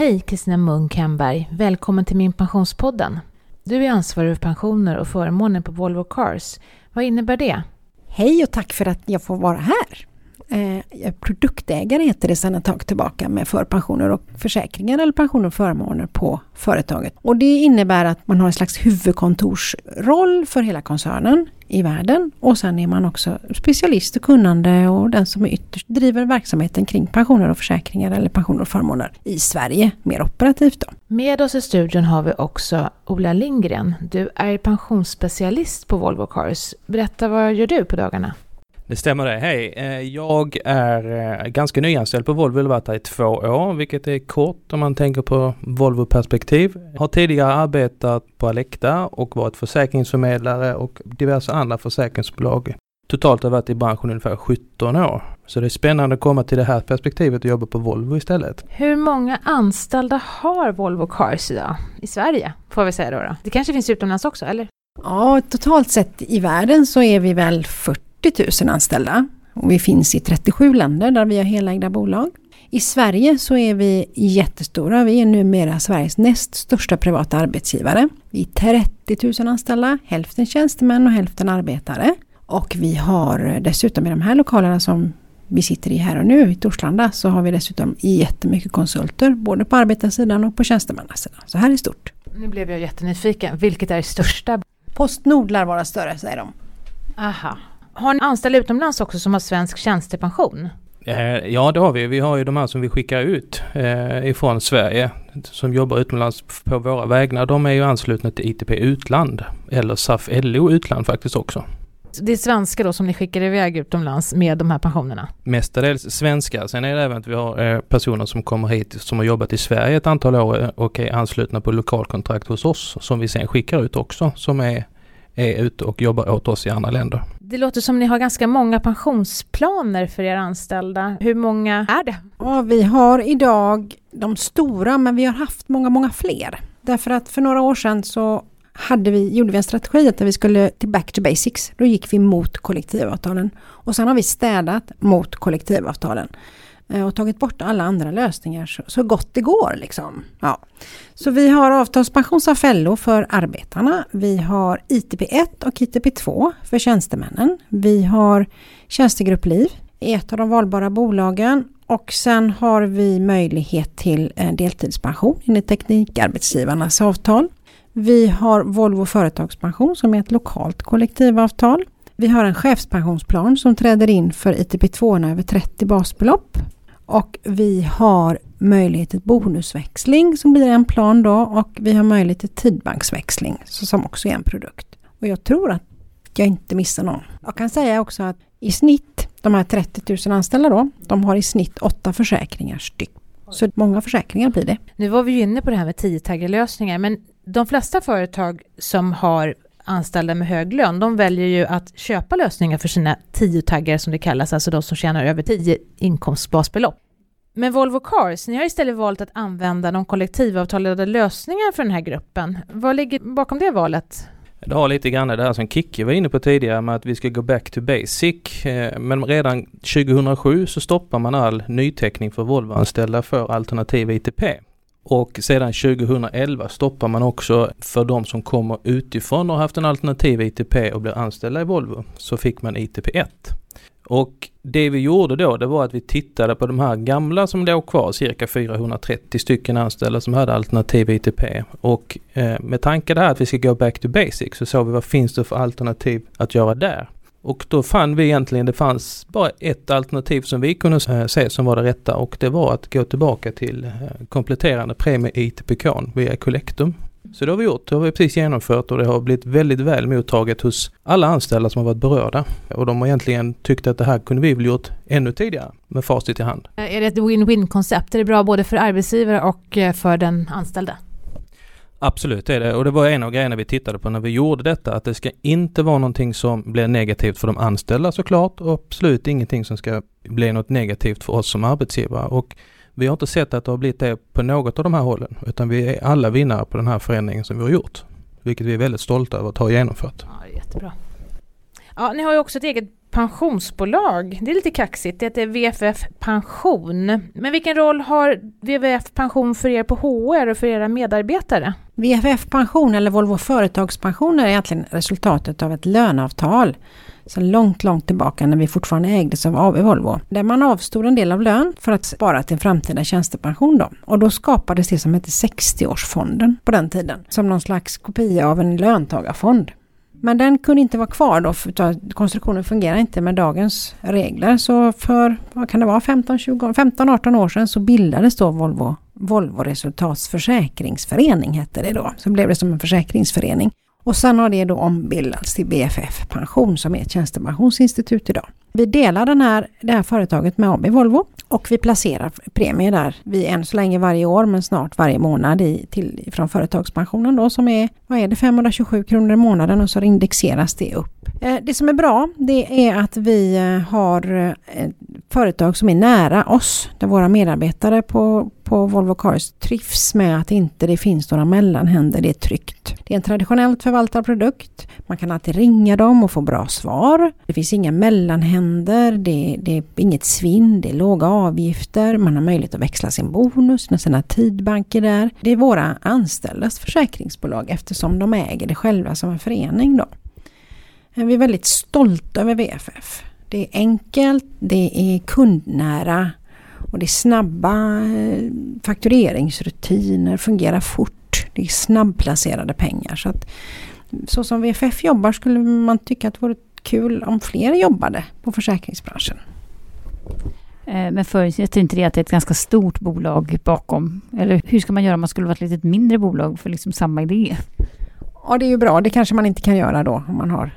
Hej Kristina Munk Hemberg, välkommen till min pensionspodden. Du är ansvarig för pensioner och förmåner på Volvo Cars. Vad innebär det? Hej och tack för att jag får vara här. Eh, produktägare heter det sedan ett tag tillbaka med förpensioner och försäkringar eller pensioner och förmåner på företaget. Och det innebär att man har en slags huvudkontorsroll för hela koncernen i världen och sen är man också specialist och kunnande och den som ytterst driver verksamheten kring pensioner och försäkringar eller pensioner och förmåner i Sverige mer operativt. Då. Med oss i studion har vi också Ola Lindgren. Du är pensionsspecialist på Volvo Cars. Berätta, vad gör du på dagarna? Det stämmer det. Hej! Eh, jag är eh, ganska nyanställd på Volvo, jag har varit här i två år, vilket är kort om man tänker på Volvo-perspektiv. Har tidigare arbetat på Alecta och varit försäkringsförmedlare och diverse andra försäkringsbolag. Totalt har jag varit i branschen ungefär 17 år. Så det är spännande att komma till det här perspektivet och jobba på Volvo istället. Hur många anställda har Volvo Cars idag? I Sverige, får vi säga då. då. Det kanske finns utomlands också, eller? Ja, totalt sett i världen så är vi väl 40 40 000 anställda. Och vi finns i 37 länder där vi har helägda bolag. I Sverige så är vi jättestora. Vi är numera Sveriges näst största privata arbetsgivare. Vi är 30 000 anställda, hälften tjänstemän och hälften arbetare. Och vi har dessutom i de här lokalerna som vi sitter i här och nu i Torslanda så har vi dessutom jättemycket konsulter både på arbetarsidan och på tjänstemannasidan. Så här är stort. Nu blev jag jättenyfiken. Vilket är det största? Postnord lär vara större säger de. Aha, har ni anställda utomlands också som har svensk tjänstepension? Eh, ja, det har vi. Vi har ju de här som vi skickar ut eh, ifrån Sverige som jobbar utomlands på våra vägnar. De är ju anslutna till ITP Utland eller SAF LO Utland faktiskt också. Det är svenskar då som ni skickar iväg utomlands med de här pensionerna? Mestadels svenskar. Sen är det även att vi har eh, personer som kommer hit som har jobbat i Sverige ett antal år och är anslutna på lokalkontrakt hos oss som vi sen skickar ut också som är är ute och jobbar åt oss i andra länder. Det låter som ni har ganska många pensionsplaner för era anställda. Hur många är det? Ja, vi har idag de stora, men vi har haft många, många fler. Därför att för några år sedan så hade vi, gjorde vi en strategi att vi skulle till back to basics. Då gick vi mot kollektivavtalen. Och sen har vi städat mot kollektivavtalen. Eh, och tagit bort alla andra lösningar så, så gott det går. Liksom. Ja. Så vi har avtalspension Safello för arbetarna. Vi har ITP1 och ITP2 för tjänstemännen. Vi har tjänstegruppliv i ett av de valbara bolagen och sen har vi möjlighet till deltidspension enligt Teknikarbetsgivarnas avtal. Vi har Volvo Företagspension som är ett lokalt kollektivavtal. Vi har en chefspensionsplan som träder in för ITP2 över 30 basbelopp. Och vi har möjlighet till bonusväxling som blir en plan då och vi har möjlighet till tidbanksväxling som också är en produkt. Och jag tror att jag inte missar någon. Jag kan säga också att i snitt, de här 30 000 anställda då, de har i snitt åtta försäkringar styck. Så många försäkringar blir det. Nu var vi ju inne på det här med tiotaggarlösningar men de flesta företag som har anställda med hög lön, de väljer ju att köpa lösningar för sina tio som det kallas, alltså de som tjänar över 10 inkomstbasbelopp. Men Volvo Cars, ni har istället valt att använda de kollektivavtalade lösningar för den här gruppen. Vad ligger bakom det valet? Det har lite grann det här som Kicki var inne på tidigare med att vi ska gå back to basic. Eh, men redan 2007 så stoppar man all nyteckning för Volvo-anställda för alternativ ITP. Och sedan 2011 stoppar man också för de som kommer utifrån och haft en alternativ ITP och blir anställda i Volvo. Så fick man ITP 1. Och det vi gjorde då, det var att vi tittade på de här gamla som låg kvar, cirka 430 stycken anställda som hade alternativ ITP. Och eh, med tanke det här att vi ska gå back to basic så såg vi vad finns det för alternativ att göra där. Och då fann vi egentligen, det fanns bara ett alternativ som vi kunde se som var det rätta och det var att gå tillbaka till eh, kompletterande premie ITPK via Collectum. Så det har vi gjort, det har vi precis genomfört och det har blivit väldigt väl mottaget hos alla anställda som har varit berörda. Och de har egentligen tyckt att det här kunde vi väl gjort ännu tidigare med facit i hand. Är det ett win-win koncept? Är det bra både för arbetsgivare och eh, för den anställda? Absolut det är det och det var en av grejerna vi tittade på när vi gjorde detta att det ska inte vara någonting som blir negativt för de anställda såklart och absolut ingenting som ska bli något negativt för oss som arbetsgivare och vi har inte sett att det har blivit det på något av de här hållen utan vi är alla vinnare på den här förändringen som vi har gjort. Vilket vi är väldigt stolta över att ha genomfört. Ja, jättebra. Ja, ni har ju också ett eget pensionsbolag. Det är lite kaxigt, det heter VFF Pension. Men vilken roll har VFF Pension för er på HR och för era medarbetare? VFF Pension eller Volvo Företagspension är egentligen resultatet av ett löneavtal så långt, långt tillbaka när vi fortfarande ägdes av AB Volvo. Där man avstod en del av lön för att spara till framtida tjänstepension då. Och då skapades det som hette 60-årsfonden på den tiden. Som någon slags kopia av en löntagarfond. Men den kunde inte vara kvar då för konstruktionen fungerar inte med dagens regler. Så för, vad kan det vara, 15-18 år sedan så bildades då Volvo Volvo Resultatsförsäkringsförening hette det då. Så blev det som en försäkringsförening. Och sen har det då ombildats till BFF Pension som är ett tjänstepensionsinstitut idag. Vi delar den här, det här företaget med AB Volvo och vi placerar premier där. Vi än så länge varje år men snart varje månad i, till, från företagspensionen då som är, vad är det, 527 kronor i månaden och så indexeras det upp. Eh, det som är bra det är att vi eh, har eh, företag som är nära oss där våra medarbetare på, på Volvo Cars trivs med att inte det finns några mellanhänder, det är tryggt. Det är en traditionellt förvaltad produkt. Man kan alltid ringa dem och få bra svar. Det finns inga mellanhänder, det, det är inget svinn, det är låga avgifter, man har möjlighet att växla sin bonus med sina tidbanker där. Det är våra anställdas försäkringsbolag eftersom de äger det själva som en förening då. Vi är väldigt stolta över VFF. Det är enkelt, det är kundnära och det är snabba eh, faktureringsrutiner, fungerar fort. Det är snabbplacerade pengar. Så, att, så som VFF jobbar skulle man tycka att det vore kul om fler jobbade på försäkringsbranschen. Eh, men förutsätter inte det att det är ett ganska stort bolag bakom? Eller hur ska man göra om man skulle vara ett lite mindre bolag för liksom samma idé? Ja, det är ju bra. Det kanske man inte kan göra då om man har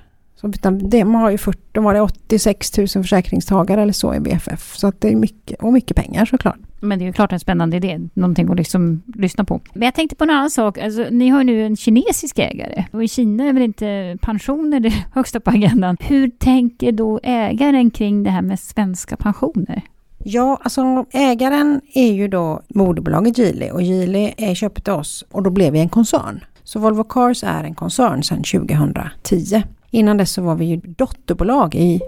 så, utan de har ju 40, de var det 86 000 försäkringstagare eller så i BFF. Så att det är mycket, och mycket pengar såklart. Men det är ju klart en spännande idé, någonting att liksom lyssna på. Men jag tänkte på en annan sak, alltså, ni har ju nu en kinesisk ägare och i Kina är väl inte pensioner det högsta på agendan. Hur tänker då ägaren kring det här med svenska pensioner? Ja, alltså ägaren är ju då moderbolaget Geely och Geely är köpte oss och då blev vi en koncern. Så Volvo Cars är en koncern sedan 2010. Innan dess så var vi ju dotterbolag i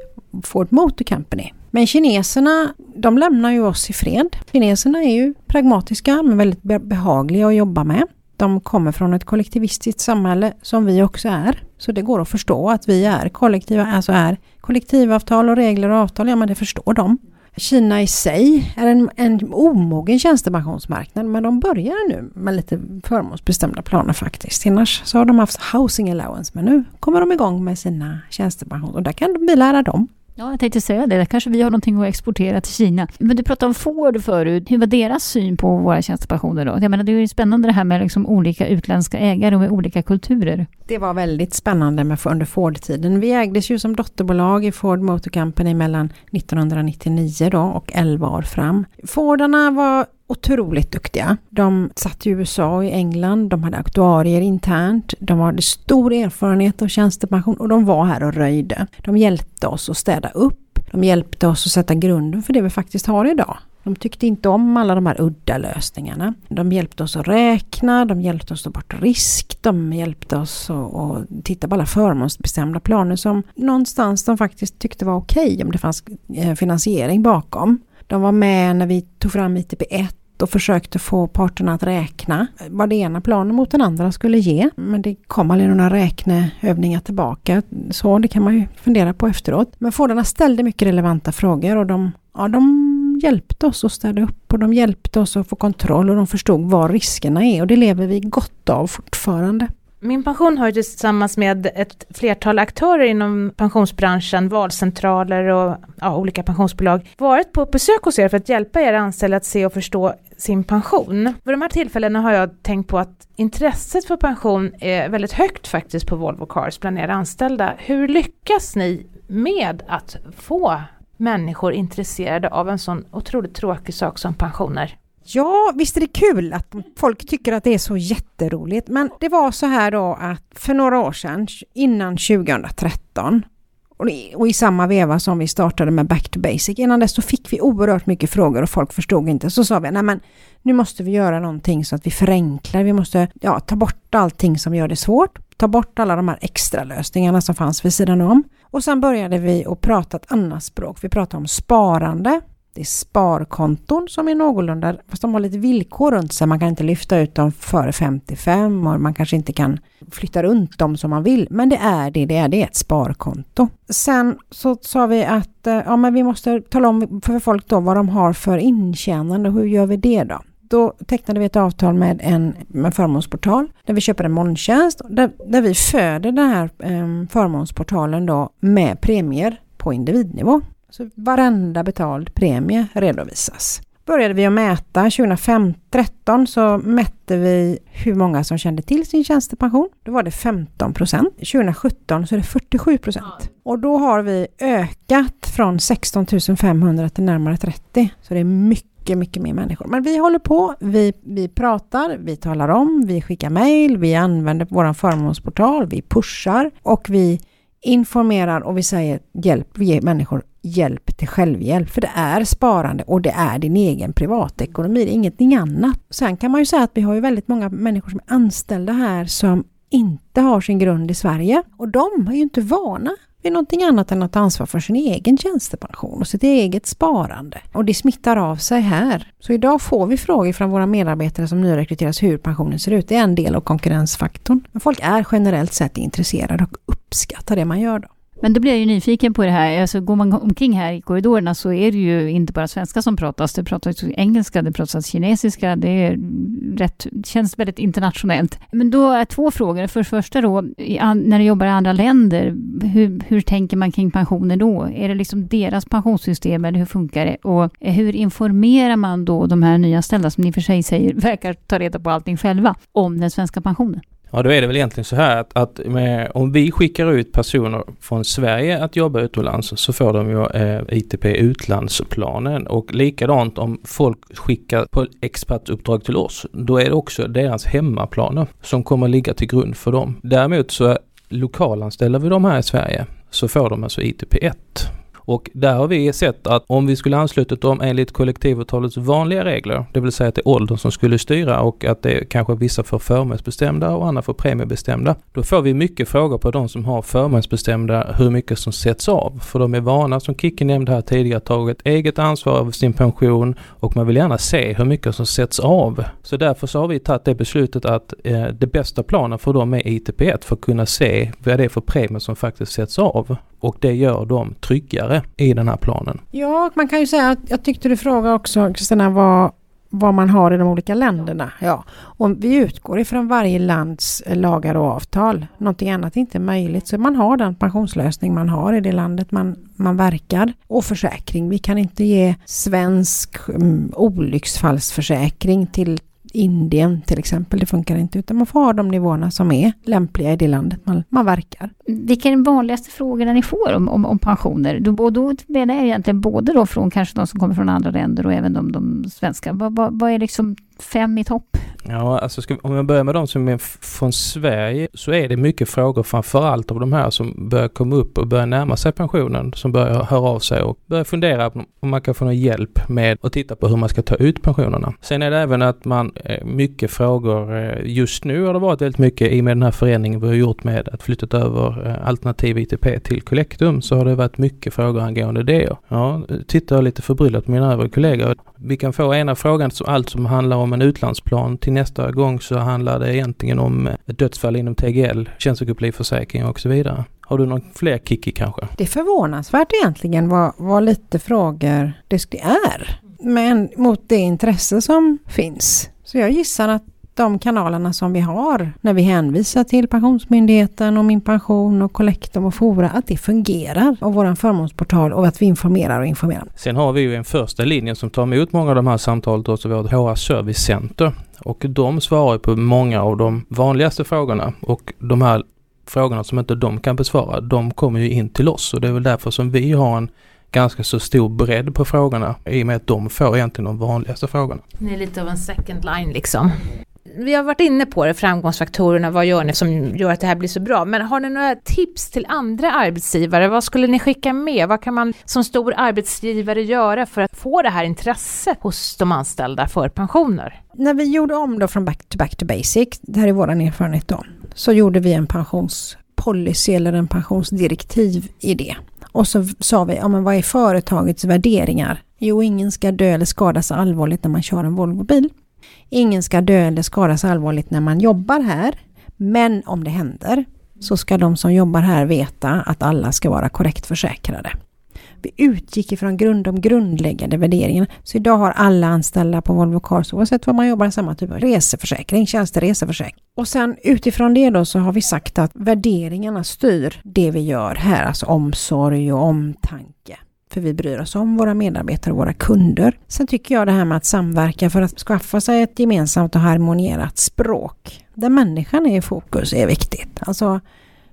Ford Motor Company. Men kineserna, de lämnar ju oss i fred. Kineserna är ju pragmatiska men väldigt behagliga att jobba med. De kommer från ett kollektivistiskt samhälle som vi också är. Så det går att förstå att vi är kollektiva, alltså är kollektivavtal och regler och avtal, ja men det förstår de. Kina i sig är en, en omogen tjänstepensionsmarknad men de börjar nu med lite förmånsbestämda planer faktiskt. Annars så har de haft housing allowance men nu kommer de igång med sina tjänstepensioner och där kan vi lära dem. Ja, jag tänkte säga det. Där kanske vi har någonting att exportera till Kina. Men du pratade om Ford förut. Hur var deras syn på våra tjänstepensioner då? Jag menar, det är ju spännande det här med liksom olika utländska ägare och med olika kulturer. Det var väldigt spännande med under Ford-tiden. Vi ägdes ju som dotterbolag i Ford Motor Company mellan 1999 då och 11 år fram. Fordarna var otroligt duktiga. De satt i USA och i England, de hade aktuarier internt, de hade stor erfarenhet av tjänstepension och de var här och röjde. De hjälpte oss att städa upp, de hjälpte oss att sätta grunden för det vi faktiskt har idag. De tyckte inte om alla de här udda lösningarna. De hjälpte oss att räkna, de hjälpte oss att ta bort risk, de hjälpte oss att, att titta på alla förmånsbestämda planer som någonstans de faktiskt tyckte var okej okay, om det fanns eh, finansiering bakom. De var med när vi tog fram ITP1 och försökte få parterna att räkna vad det ena planen mot den andra skulle ge. Men det kom aldrig några räkneövningar tillbaka. Så det kan man ju fundera på efteråt. Men Fordarna ställde mycket relevanta frågor och de, ja, de hjälpte oss att städa upp och de hjälpte oss att få kontroll och de förstod vad riskerna är och det lever vi gott av fortfarande. Min pension har ju tillsammans med ett flertal aktörer inom pensionsbranschen, valcentraler och ja, olika pensionsbolag, varit på besök hos er för att hjälpa er anställda att se och förstå sin pension. Vid de här tillfällena har jag tänkt på att intresset för pension är väldigt högt faktiskt på Volvo Cars bland era anställda. Hur lyckas ni med att få människor intresserade av en sån otroligt tråkig sak som pensioner? Ja, visst är det kul att folk tycker att det är så jätteroligt. Men det var så här då att för några år sedan, innan 2013, och i, och i samma veva som vi startade med Back to Basic, innan dess så fick vi oerhört mycket frågor och folk förstod inte. Så sa vi, nej men nu måste vi göra någonting så att vi förenklar. Vi måste ja, ta bort allting som gör det svårt. Ta bort alla de här extra lösningarna som fanns vid sidan om. Och sen började vi att prata ett annat språk. Vi pratade om sparande. Det är sparkonton som är någorlunda, fast de har lite villkor runt sig. Man kan inte lyfta ut dem före 55 och man kanske inte kan flytta runt dem som man vill. Men det är det det är, det är ett sparkonto. Sen så sa vi att eh, ja, men vi måste tala om för folk då vad de har för intjänande. Hur gör vi det då? Då tecknade vi ett avtal med en med förmånsportal där vi köper en molntjänst där, där vi föder den här eh, förmånsportalen då med premier på individnivå. Så varenda betald premie redovisas. Började vi att mäta 2013 så mätte vi hur många som kände till sin tjänstepension. Då var det 15 procent. 2017 så är det 47 procent. Och då har vi ökat från 16 500 till närmare 30. Så det är mycket, mycket mer människor. Men vi håller på, vi, vi pratar, vi talar om, vi skickar mejl, vi använder vår förmånsportal, vi pushar och vi informerar och vi säger hjälp, vi ger människor hjälp till självhjälp. För det är sparande och det är din egen privatekonomi, det är ingenting annat. Sen kan man ju säga att vi har ju väldigt många människor som är anställda här som inte har sin grund i Sverige. Och de är ju inte vana är någonting annat än att ta ansvar för sin egen tjänstepension och sitt eget sparande. Och det smittar av sig här. Så idag får vi frågor från våra medarbetare som nyrekryteras hur pensionen ser ut. Det är en del av konkurrensfaktorn. Men folk är generellt sett intresserade och uppskattar det man gör då. Men då blir jag ju nyfiken på det här. Alltså, går man omkring här i korridorerna så är det ju inte bara svenska som pratas. Det pratas engelska, det pratas kinesiska. Det är rätt, känns väldigt internationellt. Men då är två frågor. För det första då, när du jobbar i andra länder, hur, hur tänker man kring pensioner då? Är det liksom deras pensionssystem eller hur funkar det? Och hur informerar man då de här nyanställda som ni för sig säger verkar ta reda på allting själva om den svenska pensionen? Ja, då är det väl egentligen så här att, att med, om vi skickar ut personer från Sverige att jobba utomlands så får de ju eh, ITP utlandsplanen och likadant om folk skickar på expertuppdrag till oss, då är det också deras hemmaplaner som kommer ligga till grund för dem. Däremot så lokalanställer vi dem här i Sverige så får de alltså ITP 1 och där har vi sett att om vi skulle anslutit dem enligt kollektivavtalets vanliga regler, det vill säga att det är åldern som skulle styra och att det är kanske vissa får förmånsbestämda och andra får premiebestämda. Då får vi mycket frågor på de som har förmånsbestämda hur mycket som sätts av. För de är vana, som Kicki nämnde här tidigare, tagit eget ansvar över sin pension och man vill gärna se hur mycket som sätts av. Så därför så har vi tagit det beslutet att eh, det bästa planen för dem är ITP1 för att kunna se vad det är för premier som faktiskt sätts av och det gör dem tryggare i den här planen. Ja, man kan ju säga att jag tyckte du frågade också Kristina vad, vad man har i de olika länderna. Ja, om vi utgår ifrån varje lands lagar och avtal. Någonting annat är inte möjligt. Så man har den pensionslösning man har i det landet man, man verkar. Och försäkring. Vi kan inte ge svensk um, olycksfallsförsäkring till Indien till exempel. Det funkar inte utan man får ha de nivåerna som är lämpliga i det landet man, man verkar. Vilka är de vanligaste frågorna ni får om, om, om pensioner? Och då menar jag egentligen både då från kanske de som kommer från andra länder och även de, de svenska. Vad, vad, vad är liksom fem i topp? Ja, alltså ska, om jag börjar med de som är från Sverige så är det mycket frågor framförallt av de här som börjar komma upp och börjar närma sig pensionen, som börjar höra av sig och börjar fundera på om man kan få någon hjälp med att titta på hur man ska ta ut pensionerna. Sen är det även att man, eh, mycket frågor, eh, just nu har det varit väldigt mycket i och med den här förändringen vi har gjort med att flyttat över eh, alternativ ITP till Collectum så har det varit mycket frågor angående det. Ja, tittar lite förbryllat på mina övriga kollegor. Vi kan få ena frågan så allt som handlar om en utlandsplan till nästa gång så handlar det egentligen om ett dödsfall inom TGL, tjänstegrupplivförsäkring och så vidare. Har du någon fler Kicki kanske? Det är förvånansvärt egentligen vad, vad lite frågor det är. Men mot det intresse som finns. Så jag gissar att de kanalerna som vi har när vi hänvisar till Pensionsmyndigheten och Min pension och Collectum och Fora, att det fungerar och vår förmånsportal och att vi informerar och informerar. Sen har vi ju en första linje som tar emot många av de här samtalen, också vårt HR Service Center. Och de svarar på många av de vanligaste frågorna och de här frågorna som inte de kan besvara, de kommer ju in till oss och det är väl därför som vi har en ganska så stor bredd på frågorna i och med att de får egentligen de vanligaste frågorna. Ni är lite av en second line liksom vi har varit inne på det, framgångsfaktorerna, vad gör ni som gör att det här blir så bra? Men har ni några tips till andra arbetsgivare? Vad skulle ni skicka med? Vad kan man som stor arbetsgivare göra för att få det här intresset hos de anställda för pensioner? När vi gjorde om då från back to back to basic, det här är vår erfarenhet då, så gjorde vi en pensionspolicy eller en pensionsdirektiv i det. Och så sa vi, ja men vad är företagets värderingar? Jo, ingen ska dö eller skadas allvarligt när man kör en Volvobil. Ingen ska dö eller skadas allvarligt när man jobbar här. Men om det händer så ska de som jobbar här veta att alla ska vara korrekt försäkrade. Vi utgick ifrån grund, de grundläggande värderingarna. Så idag har alla anställda på Volvo Cars, oavsett var man jobbar, samma typ av reseförsäkring, tjänstereseförsäkring. Och sen utifrån det då så har vi sagt att värderingarna styr det vi gör här, alltså omsorg och omtanke för vi bryr oss om våra medarbetare och våra kunder. Sen tycker jag det här med att samverka för att skaffa sig ett gemensamt och harmonierat språk där människan är i fokus är viktigt. Alltså,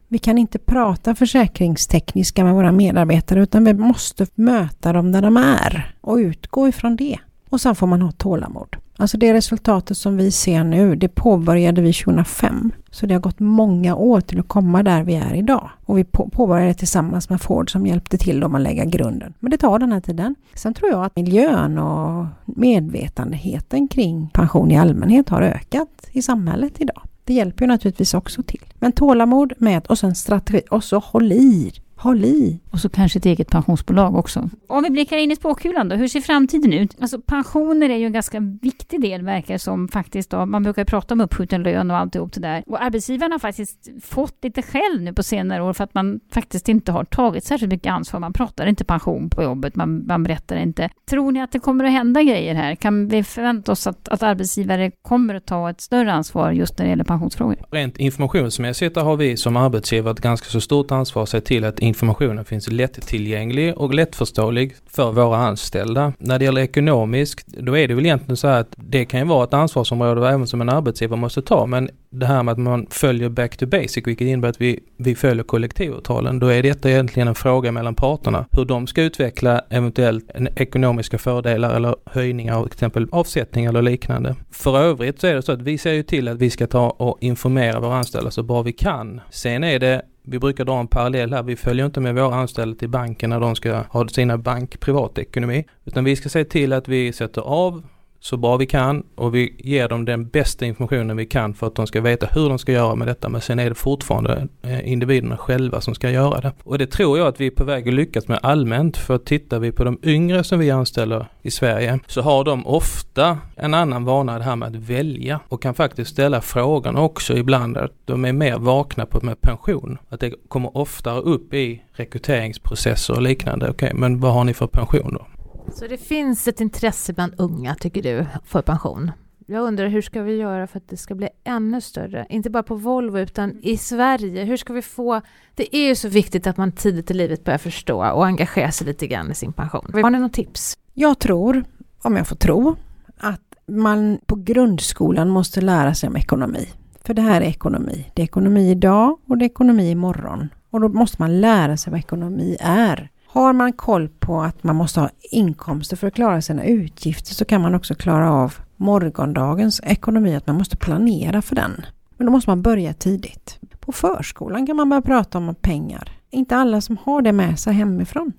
vi kan inte prata försäkringstekniska med våra medarbetare utan vi måste möta dem där de är och utgå ifrån det. Och sen får man ha tålamod. Alltså det resultatet som vi ser nu, det påbörjade vi 2005. Så det har gått många år till att komma där vi är idag. Och vi påbörjade det tillsammans med Ford som hjälpte till dem att lägga grunden. Men det tar den här tiden. Sen tror jag att miljön och medvetenheten kring pension i allmänhet har ökat i samhället idag. Det hjälper ju naturligtvis också till. Men tålamod med och sen strategi och så håll i. Håll i! Och så kanske ett eget pensionsbolag också. Om vi blickar in i spåkulan då, hur ser framtiden ut? Alltså pensioner är ju en ganska viktig del verkar som faktiskt då, man brukar prata om uppskjuten lön och alltihop det där. Och arbetsgivarna har faktiskt fått lite skäll nu på senare år för att man faktiskt inte har tagit särskilt mycket ansvar. Man pratar inte pension på jobbet, man, man berättar inte. Tror ni att det kommer att hända grejer här? Kan vi förvänta oss att, att arbetsgivare kommer att ta ett större ansvar just när det gäller pensionsfrågor? Rent informationsmässigt har vi som arbetsgivare ett ganska så stort ansvar att se till att informationen finns lättillgänglig och lättförståelig för våra anställda. När det gäller ekonomiskt, då är det väl egentligen så att det kan ju vara ett ansvarsområde även som en arbetsgivare måste ta, men det här med att man följer back to basic, vilket innebär att vi, vi följer kollektivavtalen, då är detta egentligen en fråga mellan parterna. Hur de ska utveckla eventuellt ekonomiska fördelar eller höjningar av till exempel avsättning eller liknande. För övrigt så är det så att vi ser ju till att vi ska ta och informera våra anställda så bra vi kan. Sen är det vi brukar dra en parallell här. Vi följer inte med våra anställda till banken när de ska ha sina bank privatekonomi. Utan vi ska se till att vi sätter av så bra vi kan och vi ger dem den bästa informationen vi kan för att de ska veta hur de ska göra med detta. Men sen är det fortfarande eh, individerna själva som ska göra det. Och det tror jag att vi är på väg att lyckas med allmänt. För tittar vi på de yngre som vi anställer i Sverige så har de ofta en annan vana det här med att välja och kan faktiskt ställa frågan också ibland att de är mer vakna på med pension. Att det kommer oftare upp i rekryteringsprocesser och liknande. Okej, okay, men vad har ni för pension då? Så det finns ett intresse bland unga, tycker du, för pension? Jag undrar hur ska vi göra för att det ska bli ännu större? Inte bara på Volvo utan i Sverige. Hur ska vi få... Det är ju så viktigt att man tidigt i livet börjar förstå och engagera sig lite grann i sin pension. Har ni något tips? Jag tror, om jag får tro, att man på grundskolan måste lära sig om ekonomi. För det här är ekonomi. Det är ekonomi idag och det är ekonomi imorgon. Och då måste man lära sig vad ekonomi är. Har man koll på att man måste ha inkomster för att klara sina utgifter så kan man också klara av morgondagens ekonomi, att man måste planera för den. Men då måste man börja tidigt. På förskolan kan man börja prata om pengar. Inte alla som har det med sig hemifrån.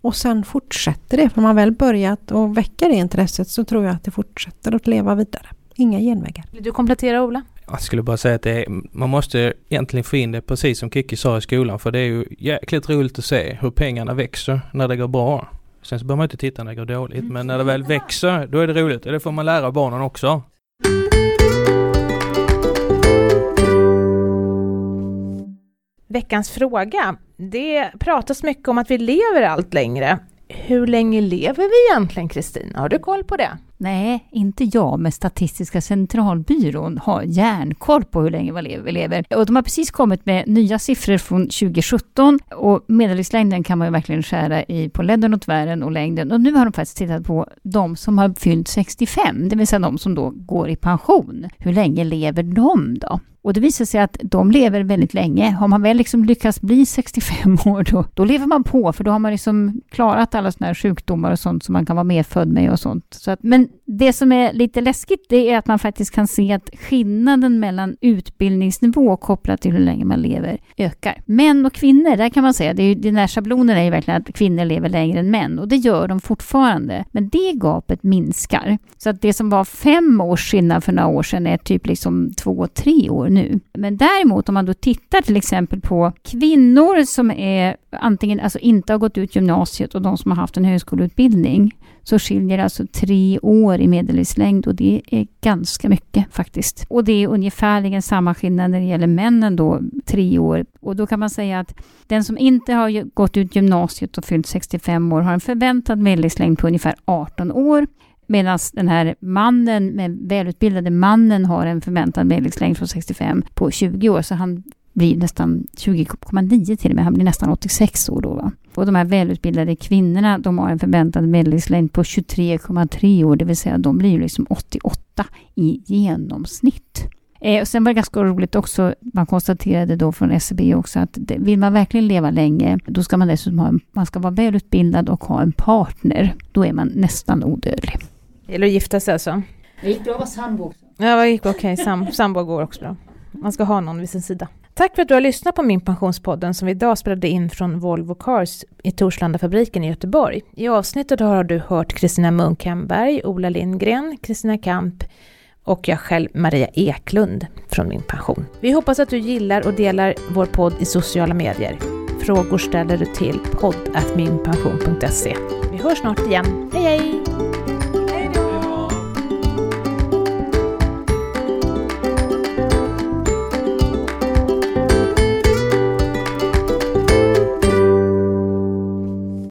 Och sen fortsätter det, för man väl börjat och väcka det intresset så tror jag att det fortsätter att leva vidare. Inga genvägar. Vill du komplettera Ola? Jag skulle bara säga att det är, man måste egentligen få in det precis som Kiki sa i skolan för det är ju jäkligt roligt att se hur pengarna växer när det går bra. Sen så behöver man inte titta när det går dåligt men när det väl växer då är det roligt och det får man lära barnen också. Veckans fråga. Det pratas mycket om att vi lever allt längre. Hur länge lever vi egentligen Kristina? Har du koll på det? Nej, inte jag, men Statistiska centralbyrån har järnkoll på hur länge vi lever. Och de har precis kommit med nya siffror från 2017 och medellivslängden kan man ju verkligen skära i på ledden och tvären och längden. Och nu har de faktiskt tittat på de som har fyllt 65, det vill säga de som då går i pension. Hur länge lever de då? Och det visar sig att de lever väldigt länge. Har man väl liksom lyckats bli 65 år, då, då lever man på, för då har man liksom klarat alla såna här sjukdomar och sånt som man kan vara medfödd med och sånt. Så att, men det som är lite läskigt det är att man faktiskt kan se att skillnaden mellan utbildningsnivå kopplat till hur länge man lever ökar. Män och kvinnor, där kan man säga, det är ju, den här schablonen är ju verkligen att kvinnor lever längre än män och det gör de fortfarande. Men det gapet minskar. Så att det som var fem års skillnad för några år sedan är typ liksom två, tre år nu. Men däremot om man då tittar till exempel på kvinnor som är antingen alltså inte har gått ut gymnasiet och de som har haft en högskoleutbildning så skiljer det alltså tre år i medellivslängd och det är ganska mycket faktiskt. Och det är ungefärligen samma skillnad när det gäller männen då, tre år. Och då kan man säga att den som inte har gått ut gymnasiet och fyllt 65 år har en förväntad medellivslängd på ungefär 18 år. Medan den här mannen, med välutbildade mannen, har en förväntad medellivslängd från 65 på 20 år. Så han blir nästan 20,9 till och med. Han blir nästan 86 år då. Va? Och de här välutbildade kvinnorna, de har en förväntad medellivslängd på 23,3 år, det vill säga de blir liksom 88 i genomsnitt. Eh, och sen var det ganska roligt också, man konstaterade då från SCB också att det, vill man verkligen leva länge, då ska man dessutom ha en, man ska vara välutbildad och ha en partner. Då är man nästan odödlig. Det gäller att gifta sig alltså? Det gick bra att vara sambo också. Ja, det gick okej. Okay. Sam, sambo går också bra. Man ska ha någon vid sin sida. Tack för att du har lyssnat på Min Pensionspodden som vi idag spelade in från Volvo Cars i Torslandafabriken i Göteborg. I avsnittet har du hört Kristina Munkhemberg, Ola Lindgren, Kristina Kamp och jag själv Maria Eklund från Min Pension. Vi hoppas att du gillar och delar vår podd i sociala medier. Frågor ställer du till podd.minpension.se. Vi hörs snart igen. Hej hej!